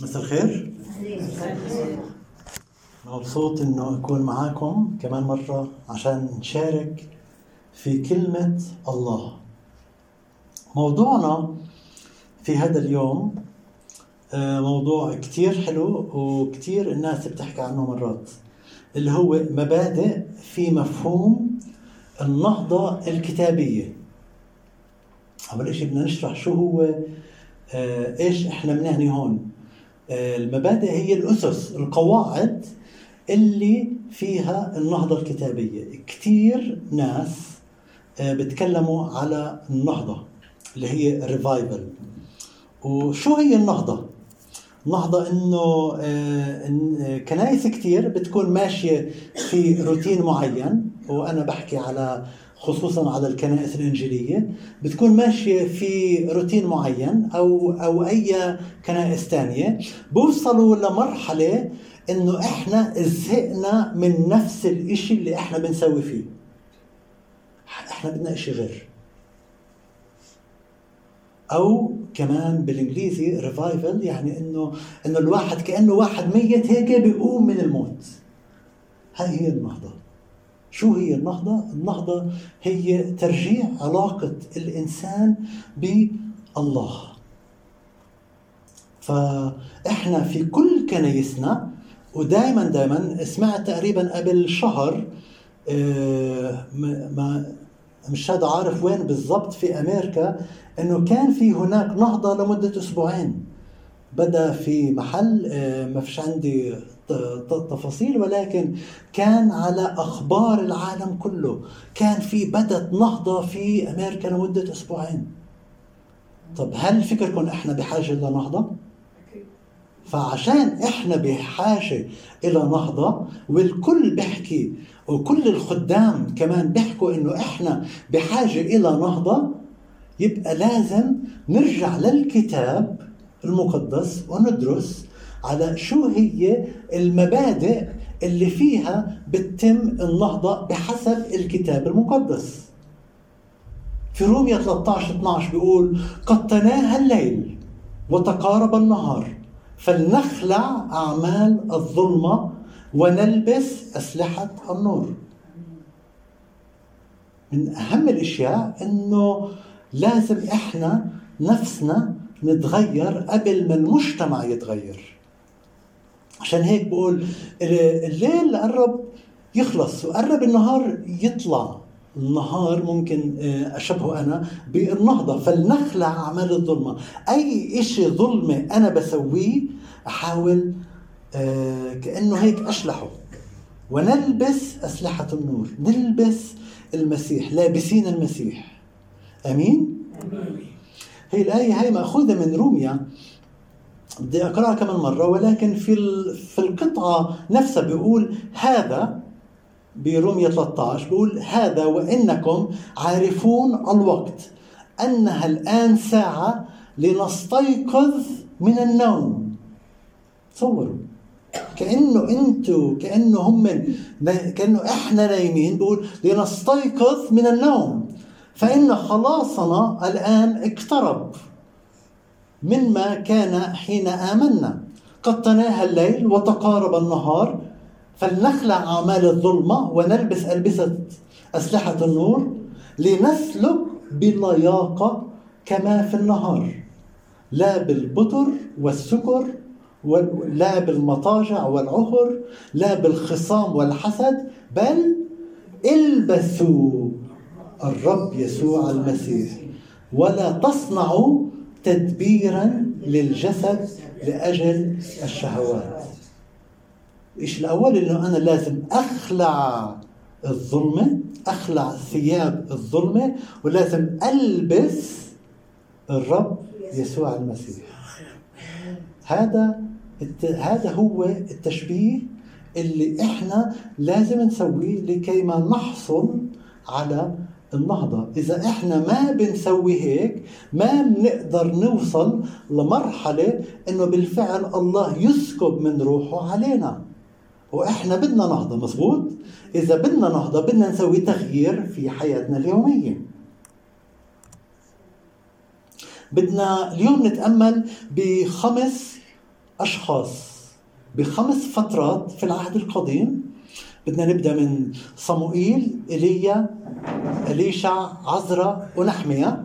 مساء الخير. مبسوط إنه أكون معاكم كمان مرة عشان نشارك في كلمة الله. موضوعنا في هذا اليوم آه، موضوع كتير حلو وكتير الناس بتحكي عنه مرات اللي هو مبادئ في مفهوم النهضة الكتابية. أول شيء بدنا نشرح شو هو آه، إيش إحنا بنعني هون. المبادئ هي الأسس القواعد اللي فيها النهضة الكتابية. كتير ناس بتكلموا على النهضة اللي هي ال revival وشو هي النهضة؟ نهضة إنه آه، كنايس كثير بتكون ماشية في روتين معين. وأنا بحكي على خصوصا على الكنائس الإنجيلية بتكون ماشية في روتين معين أو أو أي كنائس ثانية بوصلوا لمرحلة إنه إحنا زهقنا من نفس الشيء اللي إحنا بنسوي فيه. إحنا بدنا شيء غير. أو كمان بالإنجليزي revival يعني إنه إنه الواحد كأنه واحد ميت هيك بيقوم من الموت. هاي هي النهضه شو هي النهضة؟ النهضة هي ترجيع علاقة الإنسان بالله. فإحنا في كل كنايسنا ودائما دائما سمعت تقريبا قبل شهر آه، ما مش هذا عارف وين بالضبط في أمريكا إنه كان في هناك نهضة لمدة أسبوعين. بدأ في محل آه، ما فيش عندي تفاصيل ولكن كان على أخبار العالم كله. كان في بدت نهضة في أمريكا لمدة أسبوعين. طب هل فكركم إحنا بحاجة لنهضه فعشان إحنا بحاجة إلى نهضة والكل بيحكي وكل الخدام كمان بيحكوا إنه إحنا بحاجة إلى نهضة يبقى لازم نرجع للكتاب المقدس وندرس على شو هي المبادئ اللي فيها بتتم النهضة بحسب الكتاب المقدس. في رومية 13 12 بيقول قد تناهى الليل وتقارب النهار فلنخلع أعمال الظلمة ونلبس أسلحة النور. من أهم الأشياء أنه لازم إحنا نفسنا نتغير قبل ما المجتمع يتغير. عشان هيك بقول الليل قرب يخلص وقرب النهار يطلع. النهار ممكن آه، أشبهه أنا بالنهضة. فلنخلع أعمال الظلمة. أي إشي ظلمة أنا بسويه أحاول آه، كأنه هيك أشلحه. ونلبس أسلحة النور. نلبس المسيح لابسين المسيح. أمين؟ هي الآية هاي مأخوذة من روميا. بدي أقرأها كمان مرة ولكن في في القطعة نفسها بيقول هذا برومية 13 بيقول هذا وإنكم عارفون الوقت أنها الآن ساعة لنستيقظ من النوم. تصوروا. كأنه أنتوا كأنه هم كأنه إحنا نايمين بيقول لنستيقظ من النوم. فإن خلاصنا الآن اقترب. مما كان حين آمنا. قد تناهى الليل وتقارب النهار فلنخلع أعمال الظلمة ونلبس ألبسة أسلحة النور لنسلك بلياقه كما في النهار. لا بالبطر والسكر لا بالمطاجع والعهر لا بالخصام والحسد بل البسوا الرب يسوع المسيح. ولا تصنعوا تدبيرا للجسد لأجل الشهوات. إيش الأول؟ إنه أنا لازم أخلع الظلمة أخلع ثياب الظلمة ولازم ألبس الرب يسوع المسيح. هذا هذا هو التشبيه اللي إحنا لازم نسويه لكي ما نحصل على النهضة إذا إحنا ما بنسوي هيك ما بنقدر نوصل لمرحلة إنه بالفعل الله يسكب من روحه علينا. وإحنا بدنا نهضة مزبوط؟ إذا بدنا نهضة بدنا نسوي تغيير في حياتنا اليومية. بدنا اليوم نتأمل بخمس أشخاص بخمس فترات في العهد القديم. بدنا نبدأ من صموئيل ايليا إليشع عزرا ونحمية.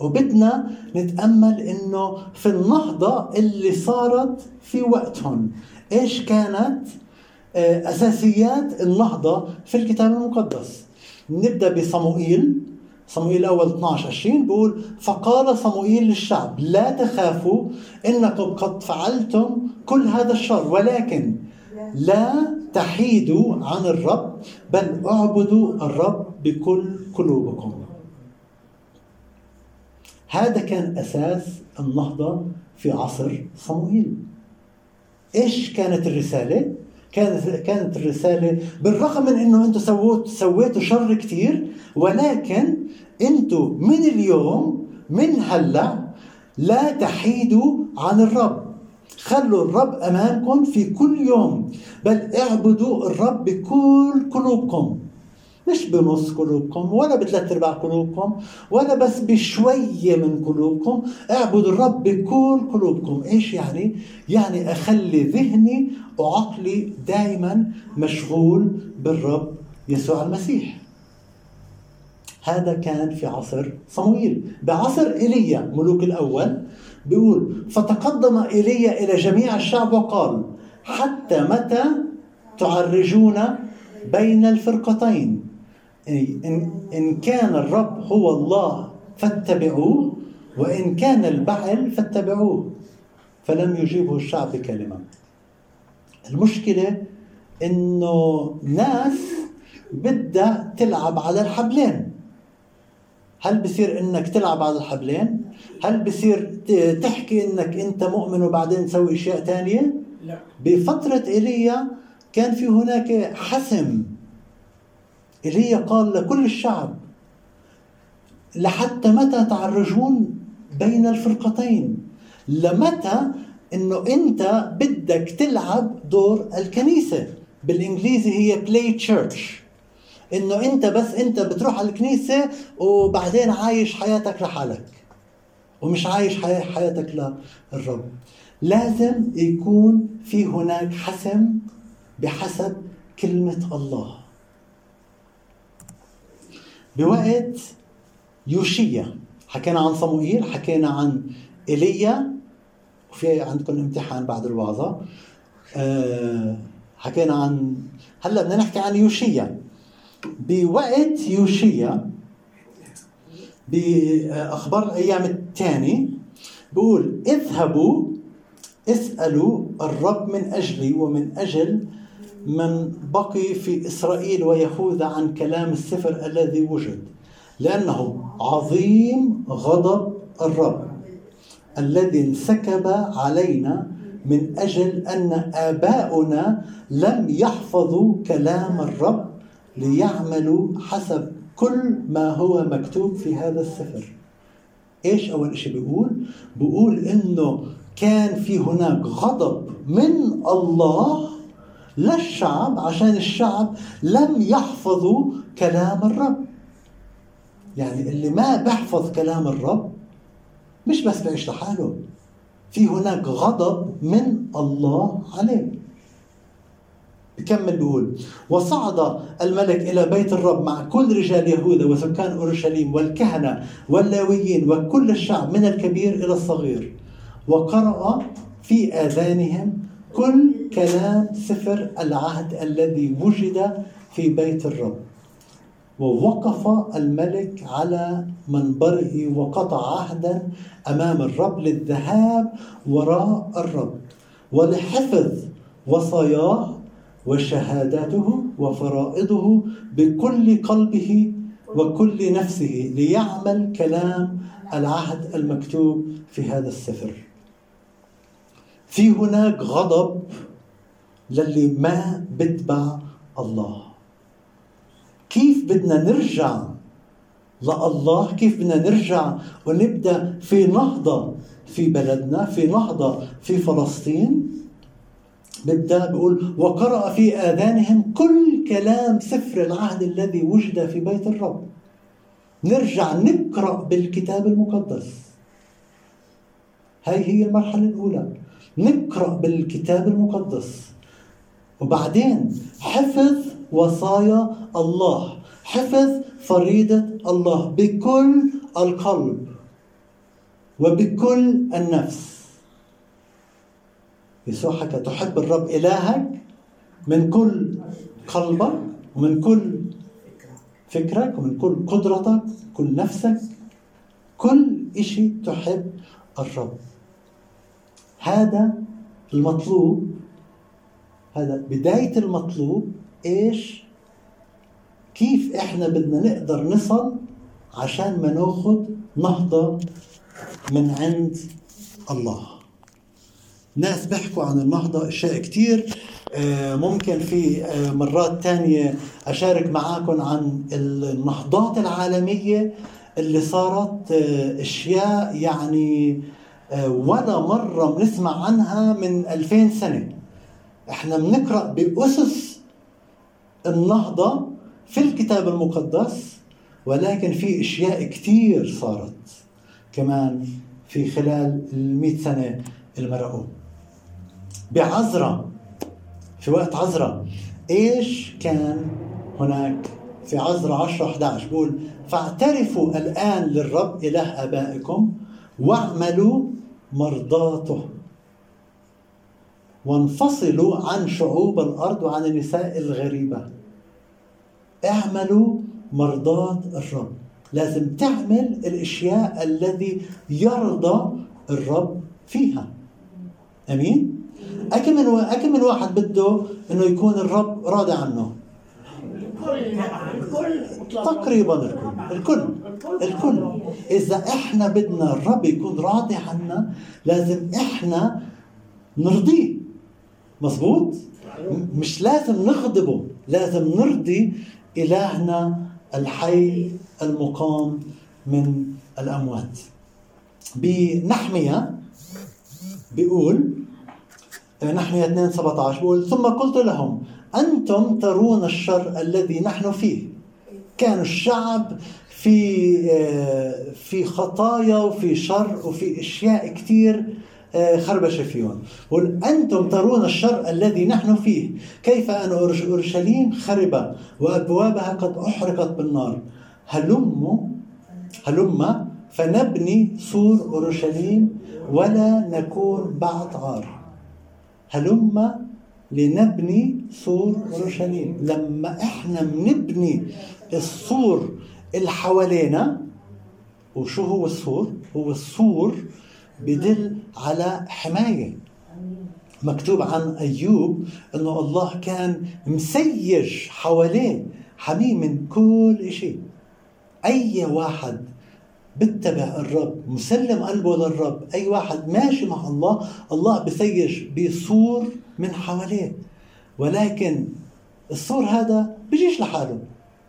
وبدنا نتأمل إنه في النهضة اللي صارت في وقتهم إيش كانت؟ آه، أساسيات النهضة في الكتاب المقدس. نبدأ بصموئيل. صموئيل الأول 12 20 بيقول فقال صموئيل للشعب لا تخافوا إنكم قد فعلتم كل هذا الشر ولكن لا تحيدوا عن الرب بل اعبدوا الرب بكل قلوبكم. هذا كان أساس النهضة في عصر صموئيل. إيش كانت الرسالة؟ كانت كانت الرسالة بالرغم من إنه أنتم سويتوا سويتوا شر كثير ولكن أنتم من اليوم من هلأ لا تحيدوا عن الرب. خلوا الرب أمامكم في كل يوم. بل اعبدوا الرب بكل قلوبكم. مش بنص قلوبكم ولا بثلاث أرباع قلوبكم ولا بس بشوية من قلوبكم. اعبدوا الرب بكل قلوبكم. إيش يعني؟ يعني أخلي ذهني وعقلي دائما مشغول بالرب يسوع المسيح. هذا كان في عصر صموئيل. بعصر إيليا ملوك الأول. بيقول فتقدم ايليا إلى جميع الشعب وقال حتى متى تعرجون بين الفرقتين؟ إن, إن كان الرب هو الله فاتبعوه وإن كان البعل فاتبعوه. فلم يجيبه الشعب بكلمة المشكلة إنه ناس بدها تلعب على الحبلين. هل بصير إنك تلعب على الحبلين؟ هل بصير تحكي إنك أنت مؤمن وبعدين تسوي أشياء ثانية؟ لا. بفترة ايليا كان في هناك حسم. ايليا قال لكل الشعب لحتى متى تعرجون بين الفرقتين؟ لمتى إنه أنت بدك تلعب دور الكنيسة؟ بالإنجليزي هي بلاي تشيرش إنه أنت بس أنت بتروح على الكنيسة وبعدين عايش حياتك لحالك. ومش عايش حياتك للرب. لازم يكون في هناك حسم بحسب كلمة الله. بوقت يوشيا حكينا عن صموئيل حكينا عن ايليا وفي عندكم امتحان بعد الوعظة. أه حكينا عن هلأ بدنا نحكي عن يوشيا. بوقت يوشيا بأخبار الأيام الثاني بقول اذهبوا اسألوا الرب من أجلي ومن أجل من بقي في إسرائيل ويهوذا عن كلام السفر الذي وجد لأنه عظيم غضب الرب الذي انسكب علينا من أجل أن آباؤنا لم يحفظوا كلام الرب ليعملوا حسب كل ما هو مكتوب في هذا السفر. إيش أول شيء بيقول؟ بيقول إنه كان في هناك غضب من الله للشعب عشان الشعب لم يحفظوا كلام الرب. يعني اللي ما بيحفظ كلام الرب مش بس بيعيش لحاله في هناك غضب من الله عليه. بكمل بيقول وصعد الملك إلى بيت الرب مع كل رجال يهوذا وسكان أورشليم والكهنة واللاويين وكل الشعب من الكبير إلى الصغير. وقرأ في آذانهم كل كلام سفر العهد الذي وجد في بيت الرب. ووقف الملك على منبره وقطع عهدا أمام الرب للذهاب وراء الرب. ولحفظ وصاياه وشهاداته وفرائضه بكل قلبه وكل نفسه ليعمل كلام العهد المكتوب في هذا السفر. في هناك غضب للي ما بتبع الله. كيف بدنا نرجع لله كيف بدنا نرجع ونبدأ في نهضة في بلدنا في نهضة في فلسطين؟ ببدا بقول وقرأ في آذانهم كل كلام سفر العهد الذي وجد في بيت الرب. نرجع نقرأ بالكتاب المقدس. هاي هي المرحلة الأولى. نقرأ بالكتاب المقدس. وبعدين حفظ وصايا الله. حفظ فريضة الله بكل القلب وبكل النفس. يسوع حكى تحب الرب إلهك من كل قلبك ومن كل فكرك ومن كل قدرتك كل نفسك كل شيء تحب الرب. هذا المطلوب هذا بداية المطلوب إيش؟ كيف إحنا بدنا نقدر نصل عشان ما ناخذ نهضة من عند الله؟ ناس بيحكوا عن النهضة أشياء كتير. آه، ممكن في آه، مرات تانية أشارك معاكم عن النهضات العالمية اللي صارت آه، أشياء يعني ولا مرة بنسمع عنها من 2000 سنة. إحنا بنقرأ بأسس النهضة في الكتاب المقدس ولكن في أشياء كثير صارت كمان في خلال المئة سنة المرقوا بعزرة في وقت عزرة إيش كان هناك؟ في عزرة 10 11 بقول فاعترفوا الآن للرب إله آبائكم واعملوا مرضاته. وانفصلوا عن شعوب الأرض وعن النساء الغريبة. اعملوا مرضاة الرب. لازم تعمل الأشياء الذي يرضى الرب فيها. أمين؟ أكم من أكم من واحد بده إنه يكون الرب راضي عنه؟ تقريبا الكل. الكل. الكل. إذا إحنا بدنا الرب يكون راضي عنا لازم إحنا نرضيه. مزبوط مش لازم نغضبه لازم نرضي إلهنا الحي المقام من الأموات. بنحمية بيقول نحمية 2 17 بيقول ثم قلت لهم أنتم ترون الشر الذي نحن فيه. كان الشعب في في خطايا وفي شر وفي أشياء كثير خربش فيهم. قل أنتم ترون الشر الذي نحن فيه. كيف أن أورشليم خربة وأبوابها قد أحرقت بالنار؟ هلم هلم فنبني سور أورشليم ولا نكون بعد عار. هلم لنبني سور أورشليم. لما إحنا بنبني السور اللي حوالينا وشو هو السور؟ هو السور بدل على حماية. مكتوب عن أيوب أنه الله كان مسيج حواليه حميه من كل شيء أي واحد بتبع الرب مسلم قلبه للرب. أي واحد ماشي مع الله الله بسيج بسور من حواليه. ولكن السور هذا بيجيش لحاله.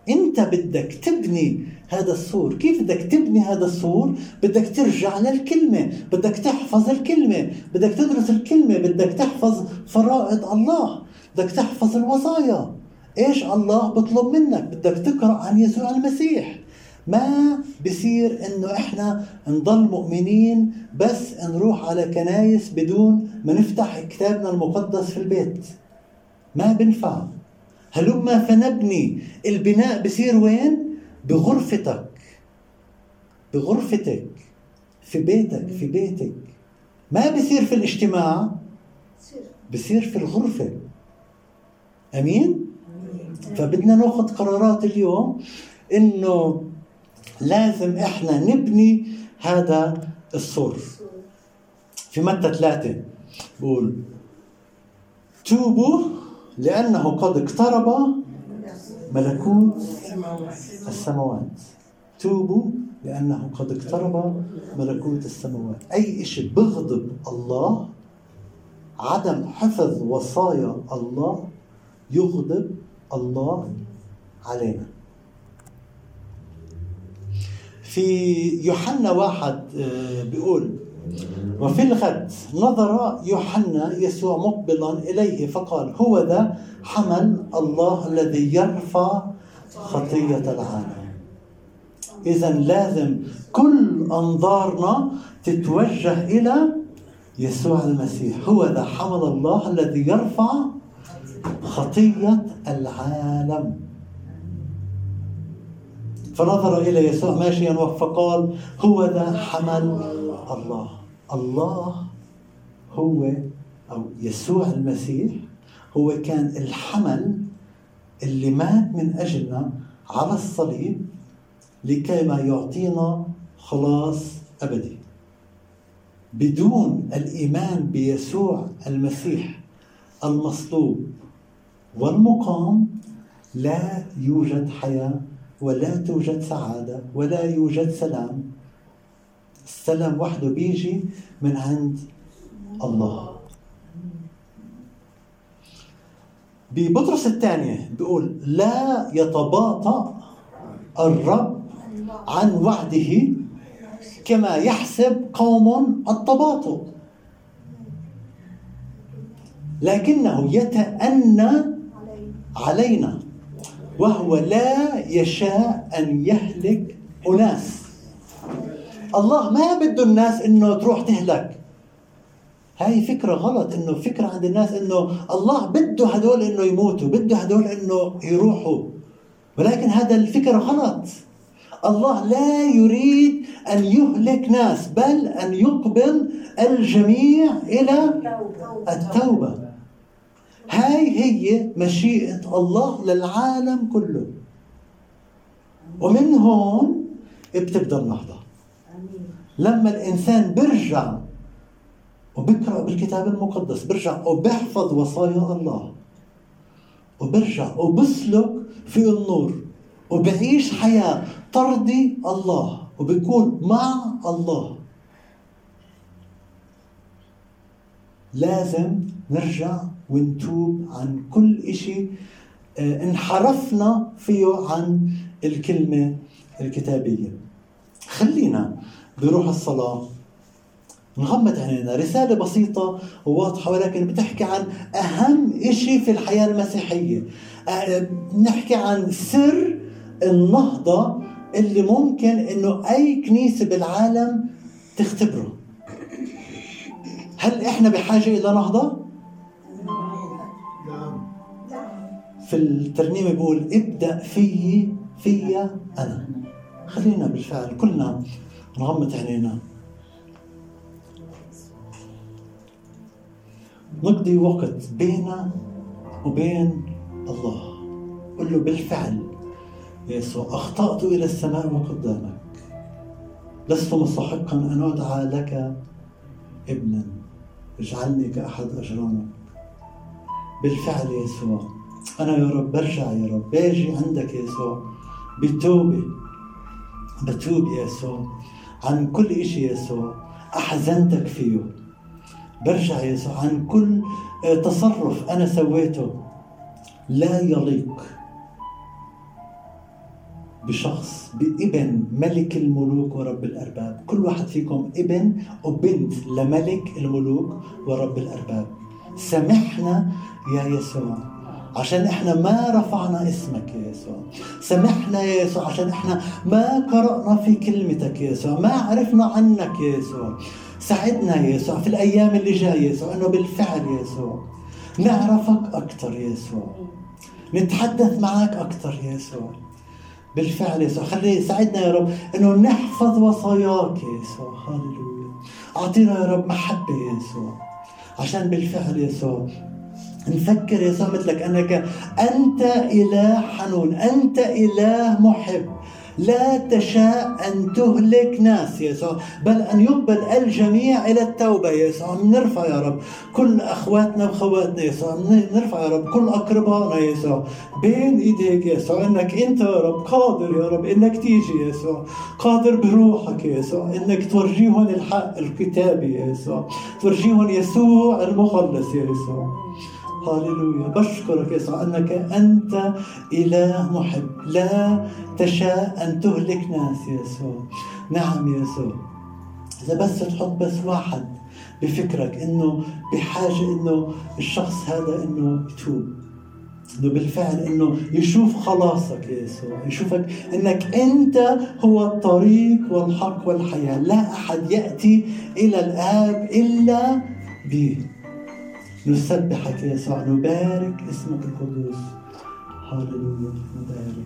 أنت بدك تبني هذا السور كيف بدك تبني هذا السور بدك ترجع للكلمة. بدك تحفظ الكلمة. بدك تدرس الكلمة. بدك تحفظ فرائض الله. بدك تحفظ الوصايا. إيش الله بطلب منك؟ بدك تقرأ عن يسوع المسيح. ما بصير إنه إحنا نضل مؤمنين بس نروح على كنايس بدون ما نفتح كتابنا المقدس في البيت. ما بنفع هلما فنبني البناء بصير وين؟ بغرفتك. بغرفتك. في بيتك في بيتك. ما بصير في الاجتماع؟ بصير. في الغرفة. أمين؟ فبدنا ناخذ قرارات اليوم إنه لازم إحنا نبني هذا السور. في متى ثلاثة بقول توبوا لأنه قد اقترب ملكوت السماوات. توبوا لأنه قد اقترب ملكوت السماوات. أي شيء بغضب الله عدم حفظ وصايا الله يغضب الله علينا. في يوحنا واحد آه، بيقول وفي الغد نظر يوحنا يسوع مقبلا إليه فقال هو ذا حمل الله الذي يرفع خطية العالم. إذا لازم كل أنظارنا تتوجه إلى يسوع المسيح. هو ذا حمل الله الذي يرفع خطية العالم. فنظر إلى يسوع ماشيا فقال هو ذا حمل الله. الله هو أو يسوع المسيح هو كان الحمل اللي مات من أجلنا على الصليب لكي ما يعطينا خلاص أبدي. بدون الإيمان بيسوع المسيح المصلوب والمقام لا يوجد حياة ولا توجد سعادة ولا يوجد سلام. السلام وحده بيجي من عند الله. ببطرس الثانية بيقول لا يتباطأ الرب عن وعده كما يحسب قوم التباطؤ. لكنه يتأنى علينا. وهو لا يشاء أن يهلك أناس. الله ما بده الناس إنه تروح تهلك. هاي فكرة غلط إنه فكرة عند الناس إنه الله بده هدول إنه يموتوا بده هدول إنه يروحوا. ولكن هذا الفكرة غلط. الله لا يريد أن يهلك ناس بل أن يقبل الجميع إلى التوبة. هاي هي مشيئة الله للعالم كله. ومن هون بتبدا النهضة لما الإنسان برجع وبقرأ بالكتاب المقدس برجع وبحفظ وصايا الله وبرجع وبسلك في النور وبعيش حياة ترضي الله وبكون مع الله. لازم نرجع ونتوب عن كل إشي. آه، انحرفنا فيه عن الكلمة الكتابية. خلينا بروح الصلاة. نغمض عينينا. رسالة بسيطة وواضحة ولكن بتحكي عن أهم إشي في الحياة المسيحية. أه، بنحكي عن سر النهضة اللي ممكن إنه أي كنيسة بالعالم تختبره. هل إحنا بحاجة إلى نهضة؟ في الترنيمة بيقول ابدأ في في أنا. خلينا بالفعل كلنا نغمض عينينا. نقضي وقت بيننا وبين الله. قل له بالفعل يسوع أخطأت إلى السماء وقدامك. لست مستحقا أن أدعى لك ابنا. اجعلني كأحد أجرانك بالفعل يسوع. أنا يا رب برجع يا رب. باجي عندك يسوع. بتوبة بتوب يسوع. عن كل إشي يسوع. أحزنتك فيه. برجع يسوع. عن كل تصرف أنا سويته. لا يليق. بشخص بابن ملك الملوك ورب الأرباب. كل واحد فيكم ابن وبنت لملك الملوك ورب الأرباب. سامحنا يا يسوع عشان إحنا ما رفعنا اسمك يا يسوع. سامحنا يا يسوع عشان إحنا ما قرأنا في كلمتك يا يسوع ما عرفنا عنك يا يسوع. ساعدنا يا يسوع في الأيام اللي جاية يا يسوع أنه بالفعل يا يسوع نعرفك أكثر يا يسوع. نتحدث معك أكثر يا يسوع. بالفعل يسوع خلي ساعدنا يا رب إنه نحفظ وصاياك يا يسوع هللويا. أعطينا يا رب محبة يا يسوع عشان بالفعل يسوع نفكر يسوع مثلك أنك أنت إله حنون أنت إله محب. لا تشاء أن تهلك ناس يسوع. بل أن يقبل الجميع إلى التوبة يسوع. نرفع يا رب كل أخواتنا وخواتنا يسوع. نرفع يا رب كل أقربائنا يسوع. بين إيديك يسوع. إنك أنت يا رب قادر يا رب إنك تيجي يسوع. قادر بروحك يسوع. إنك تورجيهم الحق الكتابي يسوع. تورجيهم يسوع المخلص يسوع. هاليلويا. بشكرك يسوع أنك أنت إله محب. لا تشاء أن تهلك ناس يسوع. نعم يسوع. إذا بس تحط بس واحد بفكرك إنه بحاجة إنه الشخص هذا إنه يتوب. إنه بالفعل إنه يشوف خلاصك يا يسوع يشوفك إنك أنت هو الطريق والحق والحياة. لا أحد يأتي إلى الآب إلا به نسبحك يا يسوع نبارك اسمك القدوس. هللويا نبارك.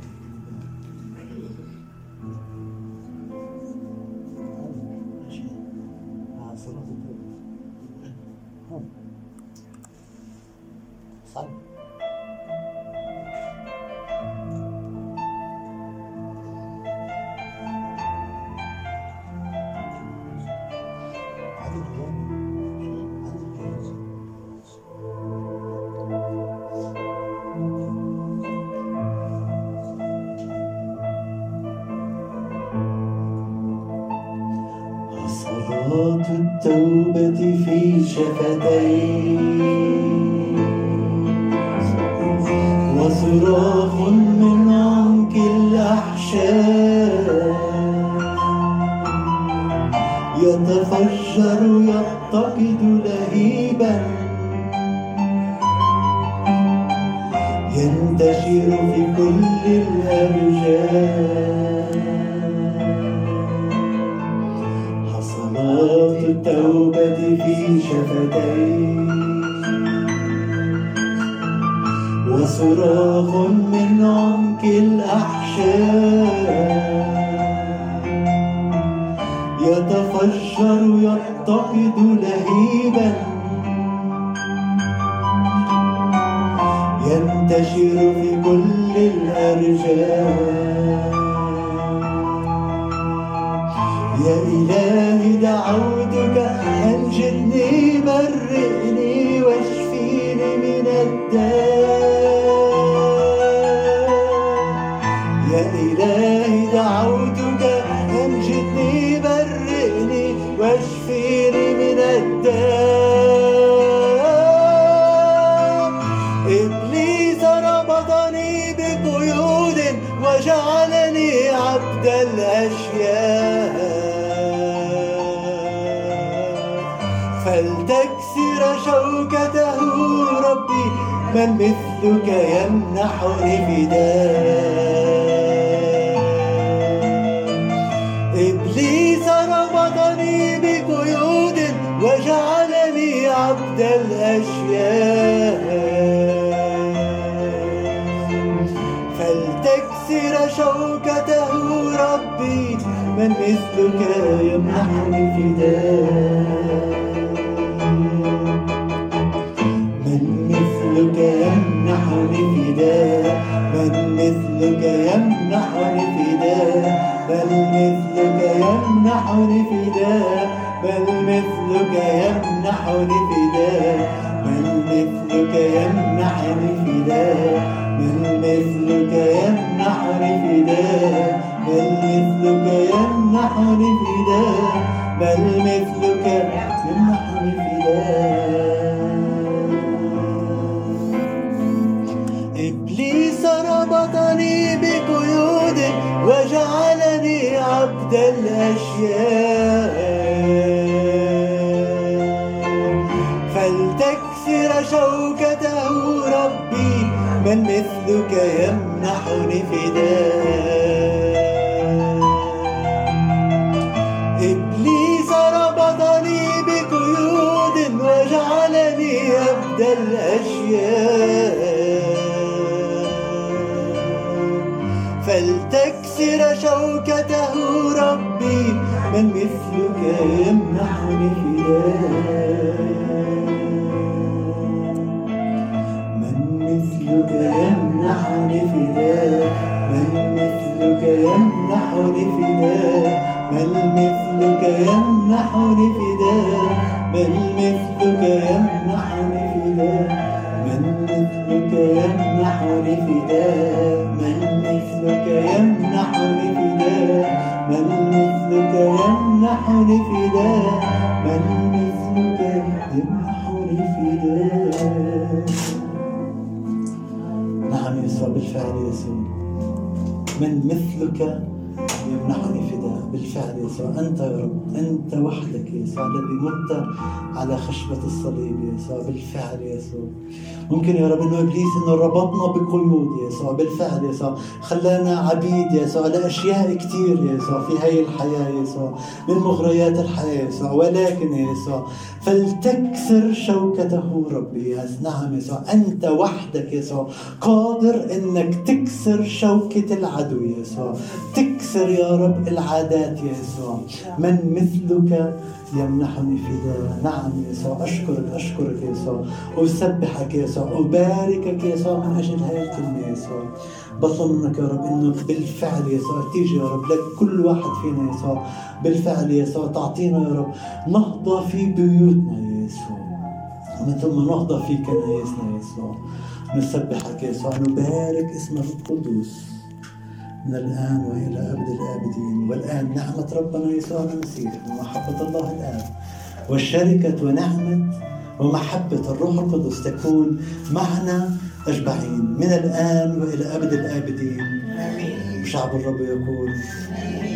التوبة في شفتي وصراخ من عمق الأحشاء. يتفجر يفتقد لهيبا. ينتشر في كل الأرجاء من مثلك يمنحني فداء إبليس ربطني بقيود وجعلني عبد الأشياء. فلتكسر شوكته ربي من مثلك يمنحني فداء شوكته ربي من مثلك يمنحني فداء. إبليس ربطني بقيود وجعلني عبد الأشياء. فلتكسر شوكته ربي من مثلك يمنحني فداء. يمنحني فداء من مثلك يمنحني فداء من مثلك يمنحني فداء من مثلك يمنحني فداء من مثلك يمنحني فداء من مثلك يمنحني فداء من مثلك يمنحني فداء نعم يسوع بالفعل يسوع من مثلك يمنحني فداء. حنيفة ده بالفعل يسوع أنت يا رب. أنت وحدك يا يسوع الذي مت على خشبة الصليب يا يسوع بالفعل يا يسوع. ممكن يا رب إنه إبليس إنه ربطنا بقيود يا يسوع بالفعل يا يسوع. خلانا عبيد يا يسوع لأشياء كثير يا يسوع في هاي الحياة يا يسوع من مغريات الحياة يا يسوع ولكن يا يسوع فلتكسر شوكته ربي. يا نعم يا يسوع أنت وحدك يا يسوع قادر إنك تكسر شوكة العدو يا يسوع. تكسر يا رب العادات يا يسوع. من مثلك يمنحني فداء نعم يا يسوع أشكرك أشكرك يا يسوع أسبحك يا يسوع أباركك يا يسوع من أجل هذه الكلمة يا يسوع بطلب منك يا رب إنه بالفعل يا يسوع تيجي يا رب لكل واحد فينا يا يسوع بالفعل يا يسوع تعطينا يا رب. نهضة في بيوتنا يا يسوع ومن ثم نهضة في كنايسنا يا يسوع نسبحك يا يسوع نبارك اسمك القدوس من الآن وإلى أبد الآبدين. والآن نعمة ربنا يسوع المسيح ومحبة الله الآب والشركة ونعمة ومحبة الروح القدس تكون معنا أجمعين من الآن وإلى أبد الآبدين. آمين. شعب الرب يقول آمين